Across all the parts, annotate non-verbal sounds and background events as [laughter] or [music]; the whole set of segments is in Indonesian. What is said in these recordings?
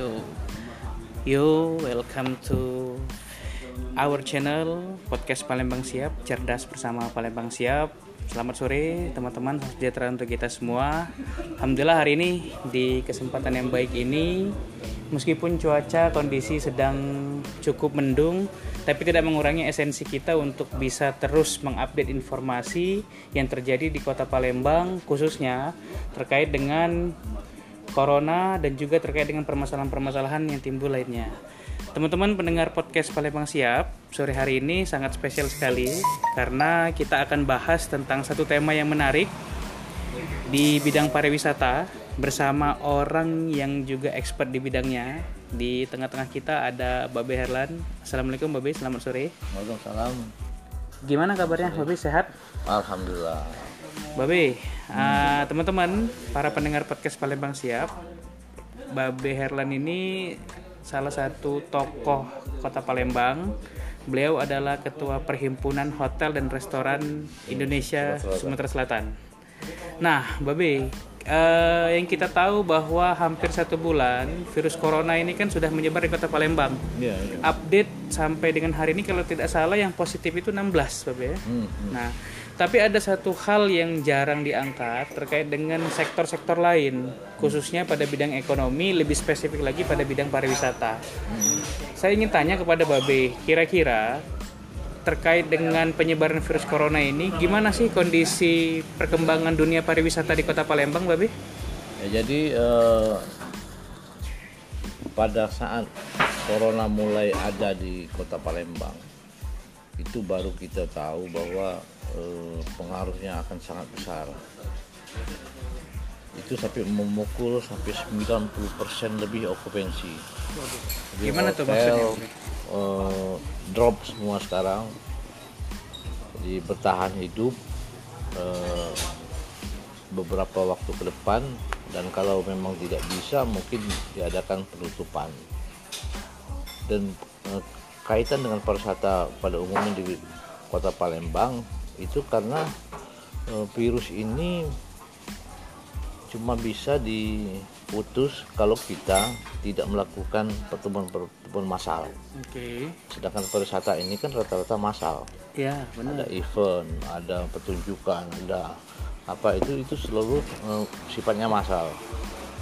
Yo, yo, welcome to our channel podcast Palembang Siap, cerdas bersama Palembang Siap. Selamat sore teman-teman, sejahtera untuk kita semua. Alhamdulillah hari ini di kesempatan yang baik ini, meskipun cuaca kondisi sedang cukup mendung, tapi tidak mengurangi esensi kita untuk bisa terus mengupdate informasi yang terjadi di kota Palembang, khususnya terkait dengan corona dan juga terkait dengan permasalahan-permasalahan yang timbul lainnya. Teman-teman pendengar podcast Palembang Siap, sore hari ini sangat spesial sekali karena kita akan bahas tentang satu tema yang menarik di bidang pariwisata bersama orang yang juga expert di bidangnya. Di tengah-tengah kita ada Babe Herlan. Assalamualaikum Babe, selamat sore. Waalaikumsalam. Gimana kabarnya Babe, sehat? Alhamdulillah. Babe, uh, teman-teman, para pendengar podcast Palembang Siap, Babe Herlan ini salah satu tokoh kota Palembang. Beliau adalah ketua Perhimpunan Hotel dan Restoran Indonesia Sumatera Selatan. Nah, Babe, eh, yang kita tahu bahwa hampir satu bulan virus corona ini kan sudah menyebar di kota Palembang. Iya, iya. Update sampai dengan hari ini kalau tidak salah yang positif itu 16, Babe ya. Hmm. Nah, tapi ada satu hal yang jarang diangkat terkait dengan sektor-sektor lain, khususnya pada bidang ekonomi, lebih spesifik lagi pada bidang pariwisata. Saya ingin tanya kepada Babe, kira-kira terkait dengan penyebaran virus corona ini, gimana sih kondisi perkembangan dunia pariwisata di Kota Palembang, Babe? Ya, jadi eh, pada saat corona mulai ada di kota Palembang, itu baru kita tahu bahwa eh, pengaruhnya akan sangat besar. Itu sampai memukul sampai 90% lebih okupansi. Jadi Gimana tuh maksudnya, eh, drop semua sekarang. Jadi bertahan hidup eh, beberapa waktu ke depan dan kalau memang tidak bisa mungkin diadakan penutupan dan eh, kaitan dengan pariwisata pada umumnya di kota Palembang itu karena eh, virus ini cuma bisa diputus kalau kita tidak melakukan pertemuan-pertemuan massal Oke, sedangkan pariwisata ini kan rata-rata massal ya ada benar. event, ada pertunjukan, ada apa itu itu selalu eh, sifatnya massal.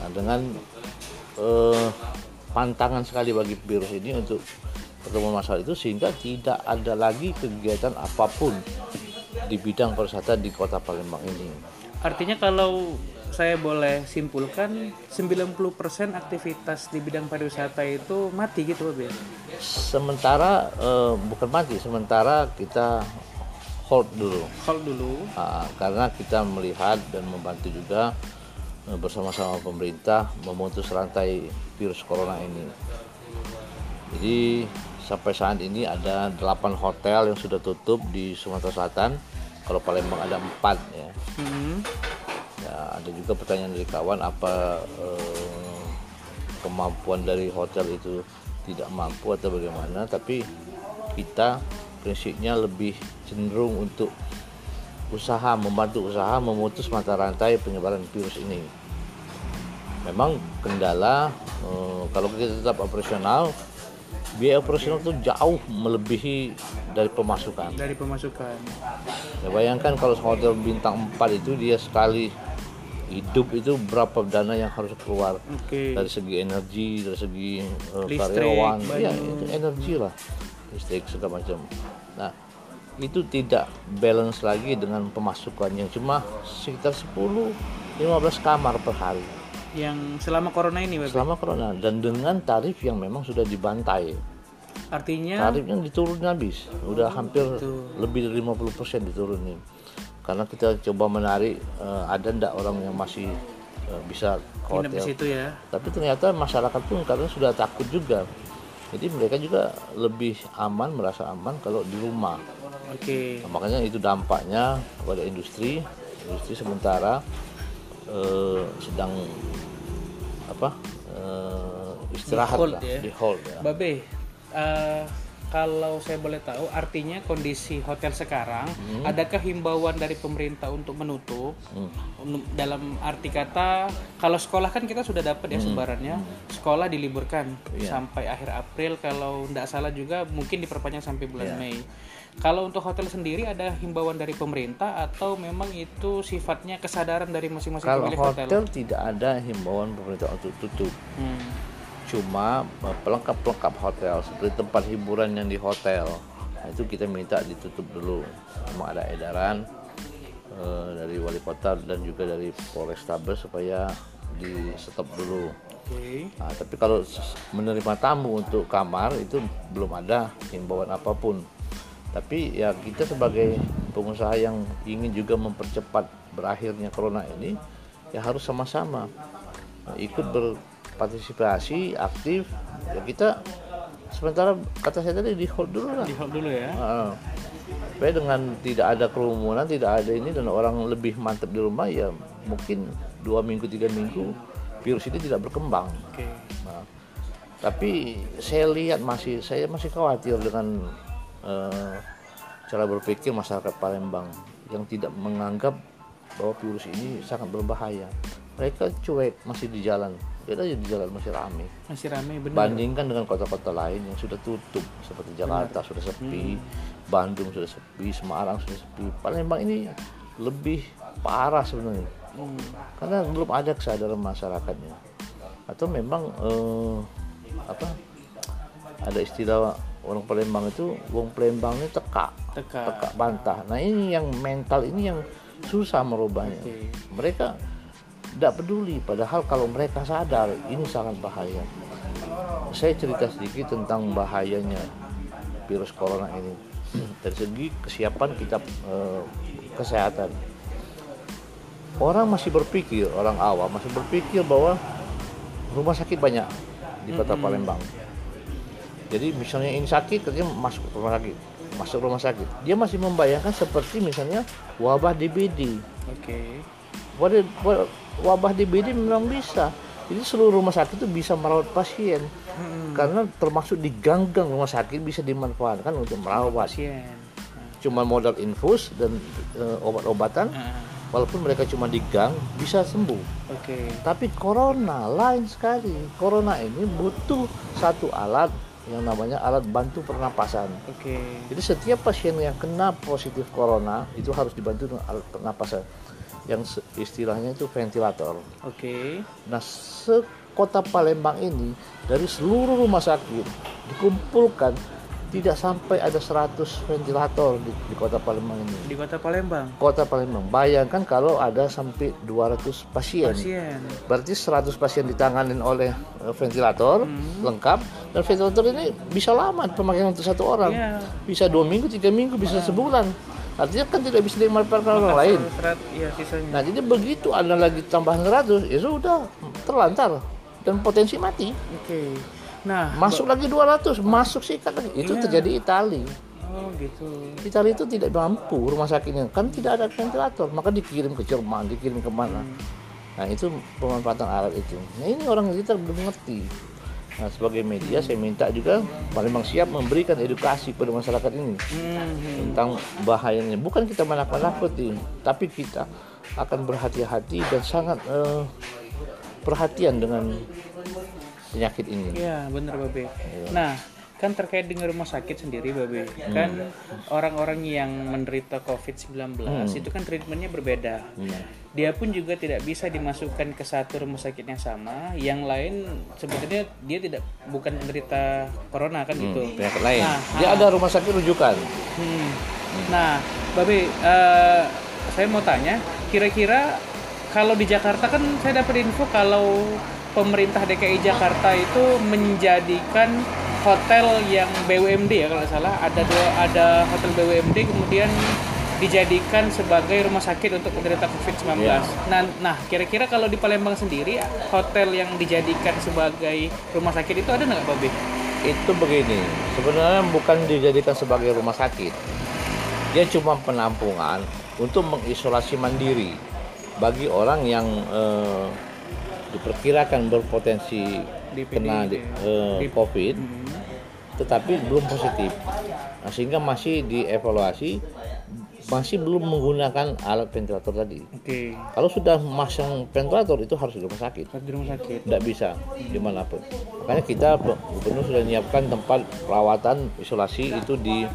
Nah, dengan eh, pantangan sekali bagi virus ini untuk pertemuan massal itu sehingga tidak ada lagi kegiatan apa pun di bidang pariwisata di kota Palembang ini. Artinya kalau saya boleh simpulkan 90% aktivitas di bidang pariwisata itu mati gitu Babe. Sementara eh, bukan mati, sementara kita hold dulu. Hold dulu. Ah, karena kita melihat dan membantu juga eh, bersama-sama pemerintah memutus rantai virus corona ini. Jadi sampai saat ini ada 8 hotel yang sudah tutup di Sumatera Selatan. Kalau Palembang ada 4 ya. Hmm. Ya, ada juga pertanyaan dari kawan apa eh, kemampuan dari hotel itu tidak mampu atau bagaimana tapi kita prinsipnya lebih cenderung untuk usaha membantu usaha memutus mata rantai penyebaran virus ini memang kendala eh, kalau kita tetap operasional biaya operasional itu jauh melebihi dari pemasukan. Dari pemasukan. Ya bayangkan kalau hotel bintang 4 itu dia sekali hidup itu berapa dana yang harus keluar? Oke. dari segi energi, dari segi eh, Listrik, karyawan, ya itu energi lah, listrik segala macam. Nah itu tidak balance lagi dengan pemasukan yang cuma sekitar 10-15 kamar per hari Yang selama corona ini Babe. selama corona dan dengan tarif yang memang sudah dibantai. Artinya tarifnya diturunin habis udah hampir Betul. lebih dari 50% diturunin karena kita coba menarik eh, ada ndak orang yang masih eh, bisa ke hotel situ ya. tapi ternyata masyarakat pun karena sudah takut juga jadi mereka juga lebih aman merasa aman kalau di rumah Oke. Nah, makanya itu dampaknya kepada industri industri sementara eh, sedang apa eh, istirahat hold lah, ya. di hold ya. Babe, eh, kalau saya boleh tahu artinya kondisi hotel sekarang Hmm. adakah himbauan dari pemerintah untuk menutup Hmm. Dalam arti kata kalau sekolah kan kita sudah dapat ya sebarannya sekolah diliburkan Hmm. Iya. sampai akhir April kalau tidak salah juga mungkin diperpanjang sampai bulan Mei kalau untuk hotel sendiri ada himbauan dari pemerintah atau memang itu sifatnya kesadaran dari masing-masing Kalau pemilik hotel, hotel tidak ada himbauan pemerintah untuk tutup. Hmm. Cuma eh, pelengkap-pelengkap hotel seperti tempat hiburan yang di hotel nah, itu kita minta ditutup dulu. Memang ada edaran eh, dari wali kota dan juga dari Polrestabes supaya di stop dulu. Oke. Nah, tapi kalau menerima tamu untuk kamar itu belum ada himbauan apa pun. Tapi ya kita sebagai pengusaha yang ingin juga mempercepat berakhirnya corona ini ya harus sama-sama ikut berpartisipasi aktif. Ya kita sementara kata saya tadi di hold dulu lah. di hold dulu ya Heeh. Supaya dengan tidak ada kerumunan, tidak ada ini dan orang lebih mantap di rumah ya mungkin dua minggu tiga minggu virus ini tidak berkembang. oke Nah, tapi saya lihat masih saya masih khawatir dengan eh, cara berpikir masyarakat Palembang yang tidak menganggap bahwa virus ini sangat berbahaya. Mereka cuek masih di jalan, lihat aja di jalan masih ramai. masih ramai benar Bandingkan dengan kota-kota lain yang sudah tutup seperti Jakarta sudah sepi, Bandung sudah sepi, Semarang sudah sepi. Palembang ini lebih parah sebenarnya Hmm. karena belum ada kesadaran masyarakatnya. Atau memang eh, apa? Ada istilah orang Palembang itu wong Palembang ini teka, teka teka bantah. Nah ini yang mental ini yang susah merubahnya. Oke. Mereka tidak peduli, padahal kalau mereka sadar ini sangat bahaya. Saya cerita sedikit tentang bahayanya virus corona ini dari segi kesiapan kita eh, kesehatan. Orang masih berpikir, orang awam masih berpikir bahwa rumah sakit banyak di kota Palembang. Jadi misalnya ini sakit, kerja masuk rumah sakit, masuk rumah sakit. Dia masih membayangkan seperti misalnya wabah DBD. oke Wabah, wabah DBD memang bisa. Jadi seluruh rumah sakit itu bisa merawat pasien. Hmm. Karena termasuk di gang-gang rumah sakit bisa dimanfaatkan untuk merawat. pasien Cuma modal infus dan eh, obat-obatan. Ah, Walaupun mereka cuma di gang, bisa sembuh. oke Tapi corona lain sekali. Corona ini butuh satu alat yang namanya alat bantu pernapasan. oke Jadi setiap pasien yang kena positif corona itu harus dibantu dengan alat pernapasan yang istilahnya itu ventilator. oke Nah, sekota Palembang ini dari seluruh rumah sakit dikumpulkan tidak sampai ada 100 ventilator di, di kota Palembang ini. di kota Palembang Kota Palembang. Bayangkan kalau ada sampai 200 pasien. pasien Berarti 100 pasien ditanganin oleh eh, ventilator Hmm. lengkap dan ventilator ini bisa lama pemakaian untuk satu orang. Iya. Bisa dua minggu, tiga minggu, bisa sebulan. Artinya kan tidak bisa dimanfaatkan orang lain. serat ya sisanya Nah jadi begitu ada lagi tambahan 100 ya sudah terlantar dan potensi mati. oke nah Masuk lagi 200, masuk sikat lagi. Itu Iya. terjadi Itali. oh gitu Itali itu tidak mampu rumah sakitnya kan tidak ada ventilator, maka dikirim ke Jerman, dikirim ke mana. Nah itu pemanfaatan alat itu. Nah ini orang kita belum ngerti. Nah sebagai media saya minta juga Palembang siap memberikan edukasi pada masyarakat ini Hmm, tentang bahayanya. Bukan kita menakut-nakuti, tapi kita akan berhati-hati dan sangat eh, perhatian dengan penyakit ini. Iya bener Babe. Iya. Nah kan terkait dengan rumah sakit sendiri Babe, kan orang-orang yang menderita COVID-19 itu kan treatmentnya berbeda. Hmm. Dia pun juga tidak bisa dimasukkan ke satu rumah sakit yang sama. Yang lain sebetulnya dia tidak bukan menderita corona kan gitu. Penyakit lain. Nah, Dia ada rumah sakit rujukan. Hmm. Nah, Babe, eh, saya mau tanya, kira-kira kalau di Jakarta kan saya dapat info kalau pemerintah DKI Jakarta itu menjadikan hotel yang BUMD ya kalau salah ada dua ada hotel BUMD kemudian dijadikan sebagai rumah sakit untuk penderita COVID-19. Iya. Nah, nah kira-kira kalau di Palembang sendiri hotel yang dijadikan sebagai rumah sakit itu ada nggak, Babe? Itu begini, sebenarnya bukan dijadikan sebagai rumah sakit. Dia cuma penampungan untuk mengisolasi mandiri bagi orang yang eh, diperkirakan berpotensi Di kena di- eh, di- COVID. Hmm. tetapi belum positif. Nah, sehingga masih dievaluasi masih belum menggunakan alat ventilator tadi. Oke. Kalau sudah masang ventilator itu harus di rumah sakit. Harus di rumah sakit. Tidak bisa di mana pun. Makanya kita gubernur sudah menyiapkan tempat perawatan isolasi itu di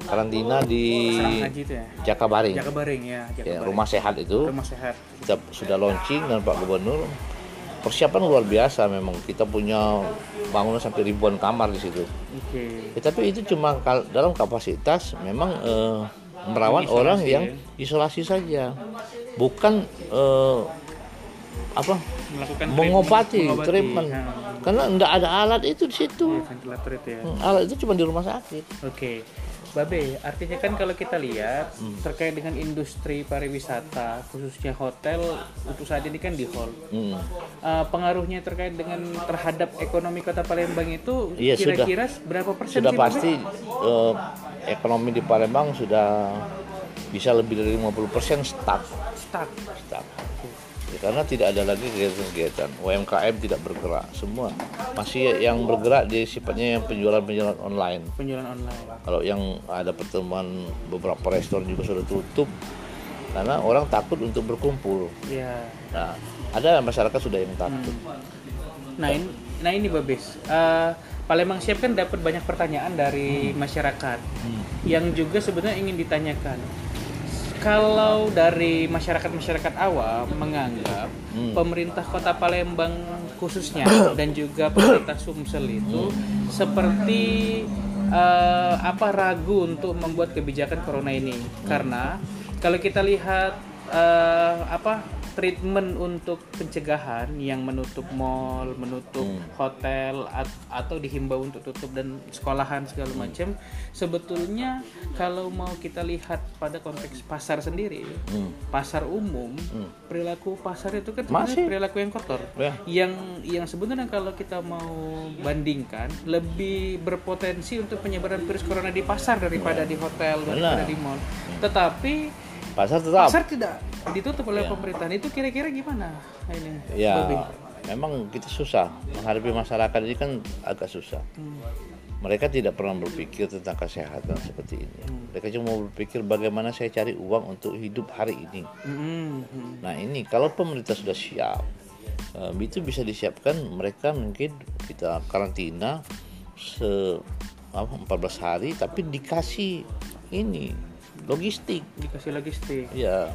karantina di itu ya. Jakabaring. Jakabaring ya, Ya, Jakabaring. rumah sehat itu Rumah sehat. kita sudah launching dan Pak Gubernur persiapan luar biasa memang kita punya bangunan sampai ribuan kamar di situ. Oke. Ya, tapi itu cuma dalam kapasitas memang eh, merawat Isolasi orang ya. yang isolasi saja, bukan eh, apa Melakukan mengobati, treatment. treatment. Ya. Karena tidak ada alat itu di situ. Iya, ya. Alat itu cuma di rumah sakit. Oke. Babe, artinya kan kalau kita lihat Hmm. terkait dengan industri pariwisata, khususnya hotel, untuk saat ini kan di hall. Hmm. Uh, pengaruhnya terkait dengan terhadap ekonomi kota Palembang itu Iya, kira-kira berapa persen Sudah sih, pasti eh, ekonomi di Palembang sudah bisa lebih dari 50% stuck. Stuck. stuck. Ya, karena tidak ada lagi kegiatan-kegiatan. UMKM tidak bergerak semua. Masih yang bergerak di sifatnya yang penjualan-penjualan online. Penjualan online. kalau yang ada pertemuan beberapa restoran juga sudah tutup karena orang takut untuk berkumpul. Ya. nah ada masyarakat sudah yang takut. Nah ini, nah ini Babes, Eh, Palembang Siap kan dapat banyak pertanyaan dari masyarakat yang juga sebenarnya ingin ditanyakan. Kalau dari masyarakat-masyarakat awam menganggap pemerintah Kota Palembang khususnya [coughs] dan juga pemerintah Sumsel itu seperti eh, apa ragu untuk membuat kebijakan corona ini. Karena kalau kita lihat eh, apa treatment untuk pencegahan yang menutup mall, menutup hotel at- atau dihimbau untuk tutup dan sekolahan segala macam sebetulnya kalau mau kita lihat pada konteks pasar sendiri Hmm. pasar umum perilaku pasar itu kan Masih. perilaku yang kotor. Ya. yang yang sebenarnya kalau kita mau bandingkan lebih berpotensi untuk penyebaran virus corona di pasar daripada di hotel daripada Benar. di mall. Tetapi pasar tetap. pasar tidak ditutup oleh Ya. pemerintahan itu kira-kira gimana ini ya Bobi? memang kita susah menghadapi masyarakat ini kan agak susah Hmm. mereka tidak pernah berpikir tentang kesehatan seperti ini mereka cuma berpikir bagaimana saya cari uang untuk hidup hari ini Mm, mm. Nah ini kalau pemerintah sudah siap, eh, itu bisa disiapkan mereka mungkin kita karantina se apa, 14 hari, tapi dikasih ini logistik. dikasih logistik Ya,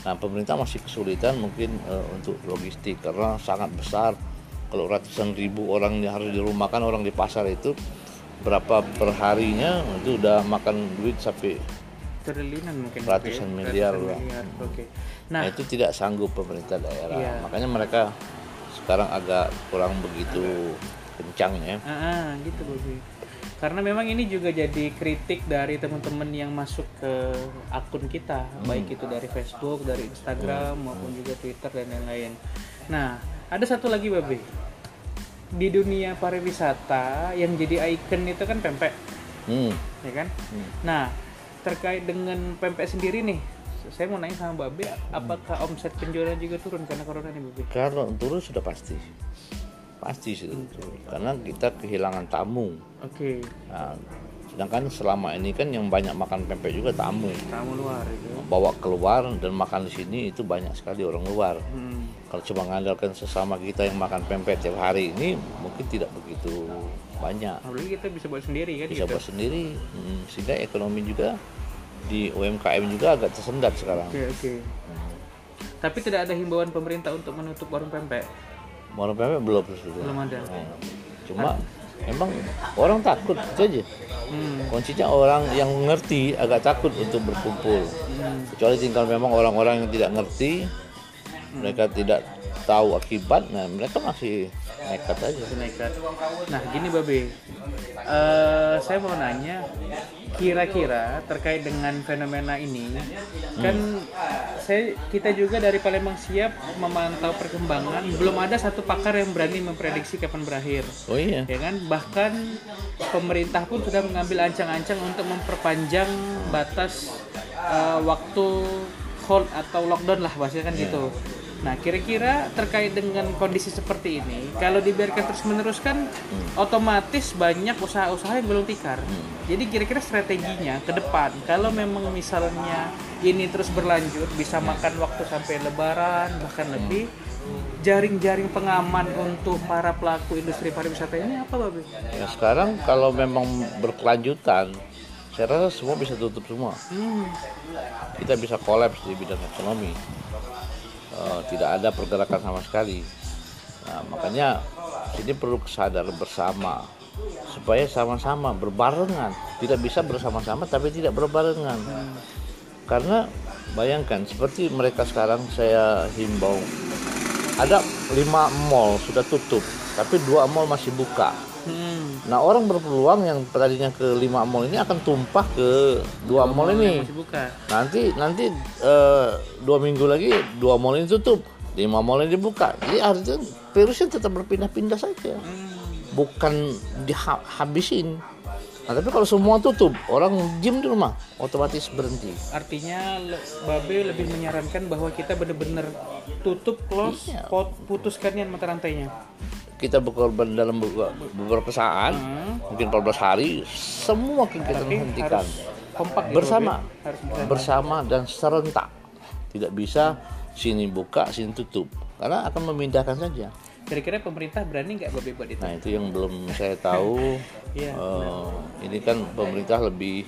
nah pemerintah masih kesulitan mungkin eh, untuk logistik karena sangat besar. Kalau ratusan ribu orang yang harus dirumahkan orang di pasar itu berapa perharinya itu udah makan duit sampai triliunan mungkin Ratusan Oke, miliar ratusan lah. miliar. oke Nah, nah itu tidak sanggup pemerintah daerah. Iya. Makanya mereka sekarang agak kurang begitu kencang ya. ah, ah, gitu Bobi karena memang ini juga jadi kritik dari teman-teman yang masuk ke akun kita baik itu dari Facebook dari Instagram maupun juga Twitter dan lain-lain nah ada satu lagi Babe di dunia pariwisata yang jadi ikon itu kan pempek Hmm. ya kan? Nah, terkait dengan pempek sendiri nih, saya mau nanya sama Babe, apakah omset penjualan juga turun karena corona nih Babe? Kalau turun sudah pasti. Pasti turun. Karena kita kehilangan tamu. Oke, Nah, sedangkan selama ini kan yang banyak makan pempek juga tamu. tamu luar itu. Bawa keluar dan makan di sini itu banyak sekali orang luar. Hmm. Kalau cuma mengandalkan sesama kita yang makan pempek tiap hari ini mungkin tidak begitu banyak. Apalagi kita bisa buat sendiri kan bisa gitu. buat sendiri Hmm, sehingga ekonomi juga di UMKM juga agak tersendat sekarang Oke, oke. Tapi tidak ada himbauan pemerintah untuk menutup warung pempek. Warung pempek belum sudah Belum ada. Hmm. cuma emang orang takut itu aja Hmm. kuncinya orang yang ngerti agak takut untuk berkumpul Hmm. kecuali tinggal memang orang-orang yang tidak ngerti mereka tidak tahu akibat nah mereka masih nekat aja. Nekat. Nah, gini Babe. Eh, saya mau nanya kira-kira terkait dengan fenomena ini kan saya kita juga dari Palembang siap memantau perkembangan. Belum ada satu pakar yang berani memprediksi kapan berakhir. Oh iya. Ya kan? Bahkan pemerintah pun sudah mengambil ancang-ancang untuk memperpanjang batas eh, waktu hold atau lockdown lah bahasanya kan gitu Nah, kira-kira terkait dengan kondisi seperti ini, kalau dibiarkan terus meneruskan, Hmm. otomatis banyak usaha-usaha yang belum tikar. Hmm. Jadi kira-kira strateginya ke depan, kalau memang misalnya ini terus berlanjut, bisa makan waktu sampai Lebaran bahkan Hmm. lebih, jaring-jaring pengaman untuk para pelaku industri pariwisata ini apa, Babi? Ya sekarang kalau memang berkelanjutan, saya rasa semua bisa tutup semua. Hmm. Kita bisa kolaps di bidang ekonomi. Eh, tidak ada pergerakan sama sekali. Nah, makanya ini perlu kesadaran bersama supaya sama-sama berbarengan. Tidak bisa bersama-sama tapi tidak berbarengan. Karena bayangkan seperti mereka sekarang saya himbau ada lima mall sudah tutup tapi dua mall masih buka. Hmm. Nah orang berpeluang yang tadinya ke lima mall ini akan tumpah ke dua mall ini. Masih buka. Nanti nanti eh, dua minggu lagi dua mall ini tutup, lima mall ini dibuka. Jadi artinya virusnya tetap berpindah-pindah saja, Hmm. bukan dihabisin. Nah tapi kalau semua tutup, orang diem di rumah, otomatis berhenti. Artinya Babe lebih menyarankan bahwa kita benar-benar tutup close, Iya. putuskan yang mata rantainya. Kita berkorban dalam beberapa saat, Hmm. mungkin 14 hari, semua kegiatan Tapi hentikan. harus kompak gitu, bersama. Harus bersama. bersama dan serentak tidak bisa sini buka sini tutup karena akan memindahkan saja Kira-kira pemerintah berani nggak Babe buat itu? nah itu yang belum saya tahu [laughs] Iya, Eh, ini kan pemerintah lebih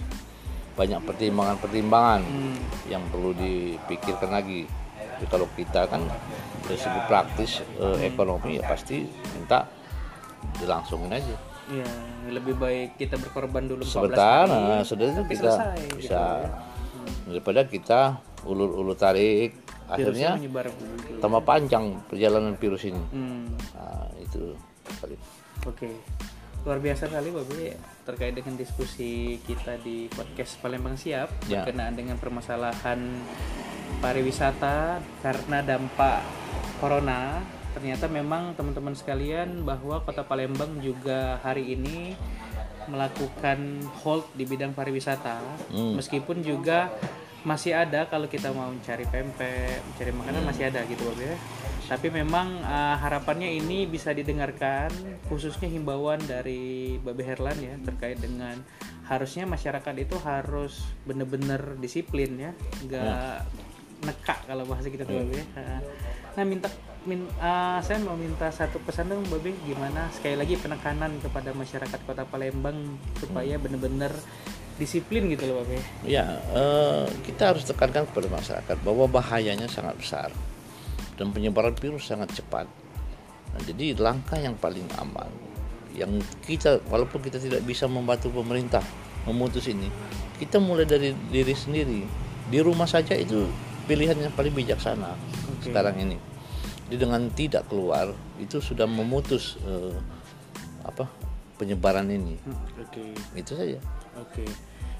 banyak pertimbangan-pertimbangan Hmm. yang perlu dipikirkan lagi tapi kalau kita kan dari segi praktis eh, ekonomi ya pasti minta dilangsungin aja. Iya, lebih baik kita berkorban dulu 14 sebentar nah, sudah itu kita selesai, gitu bisa. ya. daripada kita ulur-ulur tarik akhirnya tambah panjang perjalanan virus ini. Hmm. nah, itu kali Oke, luar biasa sekali Babe terkait dengan diskusi kita di podcast Palembang Siap Ya. berkenaan dengan permasalahan pariwisata karena dampak corona. Ternyata memang teman-teman sekalian bahwa Kota Palembang juga hari ini melakukan hold di bidang pariwisata, Hmm. meskipun juga masih ada kalau kita mau mencari pempek, mencari makanan masih ada gitu Babe ya. Tapi memang uh, harapannya ini bisa didengarkan khususnya himbauan dari Babe Herlan ya terkait dengan harusnya masyarakat itu harus benar-benar disiplin ya, nggak nekak kalau bahasa kita tuh Babe. Uh, Nah minta min, uh, saya mau minta satu pesan dong Babe gimana sekali lagi penekanan kepada masyarakat Kota Palembang supaya benar-benar disiplin gitu loh Babe. ya eh, kita harus tekankan kepada masyarakat bahwa bahayanya sangat besar dan penyebaran virus sangat cepat. Nah, jadi langkah yang paling aman yang kita walaupun kita tidak bisa membantu pemerintah memutus ini kita mulai dari diri sendiri. Di rumah saja itu pilihan yang paling bijaksana Oke. sekarang ini jadi dengan tidak keluar itu sudah memutus eh, apa penyebaran ini Hmm, Oke. itu saja Oke.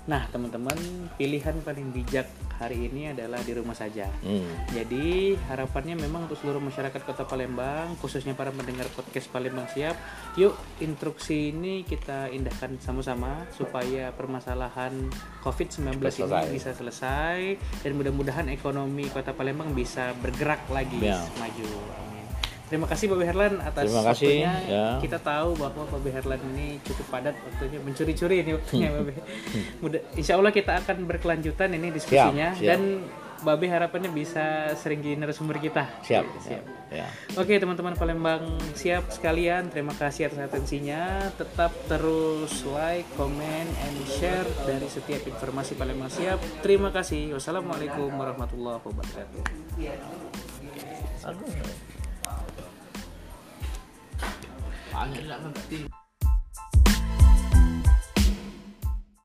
Nah, teman-teman, pilihan paling bijak hari ini adalah di rumah saja. hmm. Jadi, harapannya memang untuk seluruh masyarakat Kota Palembang, khususnya para pendengar podcast Palembang Siap, yuk instruksi ini kita indahkan sama-sama supaya permasalahan COVID-19 Cepat ini bisa selesai dan mudah-mudahan ekonomi Kota Palembang bisa bergerak lagi Ya. maju. Amin. Terima kasih Babe Herlan atas Terima kasih, waktunya. ya. Kita tahu bahwa Babe Herlan ini cukup padat waktunya mencuri-curi ini waktunya Babe. [laughs] Mudah, insya Allah kita akan berkelanjutan ini diskusinya siap. dan Babe harapannya bisa sering jadi narasumber kita. siap Siap. ya Oke teman-teman Palembang siap sekalian terima kasih atas atensinya tetap terus like, comment, and share dari setiap informasi Palembang siap terima kasih wassalamualaikum warahmatullahi wabarakatuh Aduh. Banyak nggak ngerti.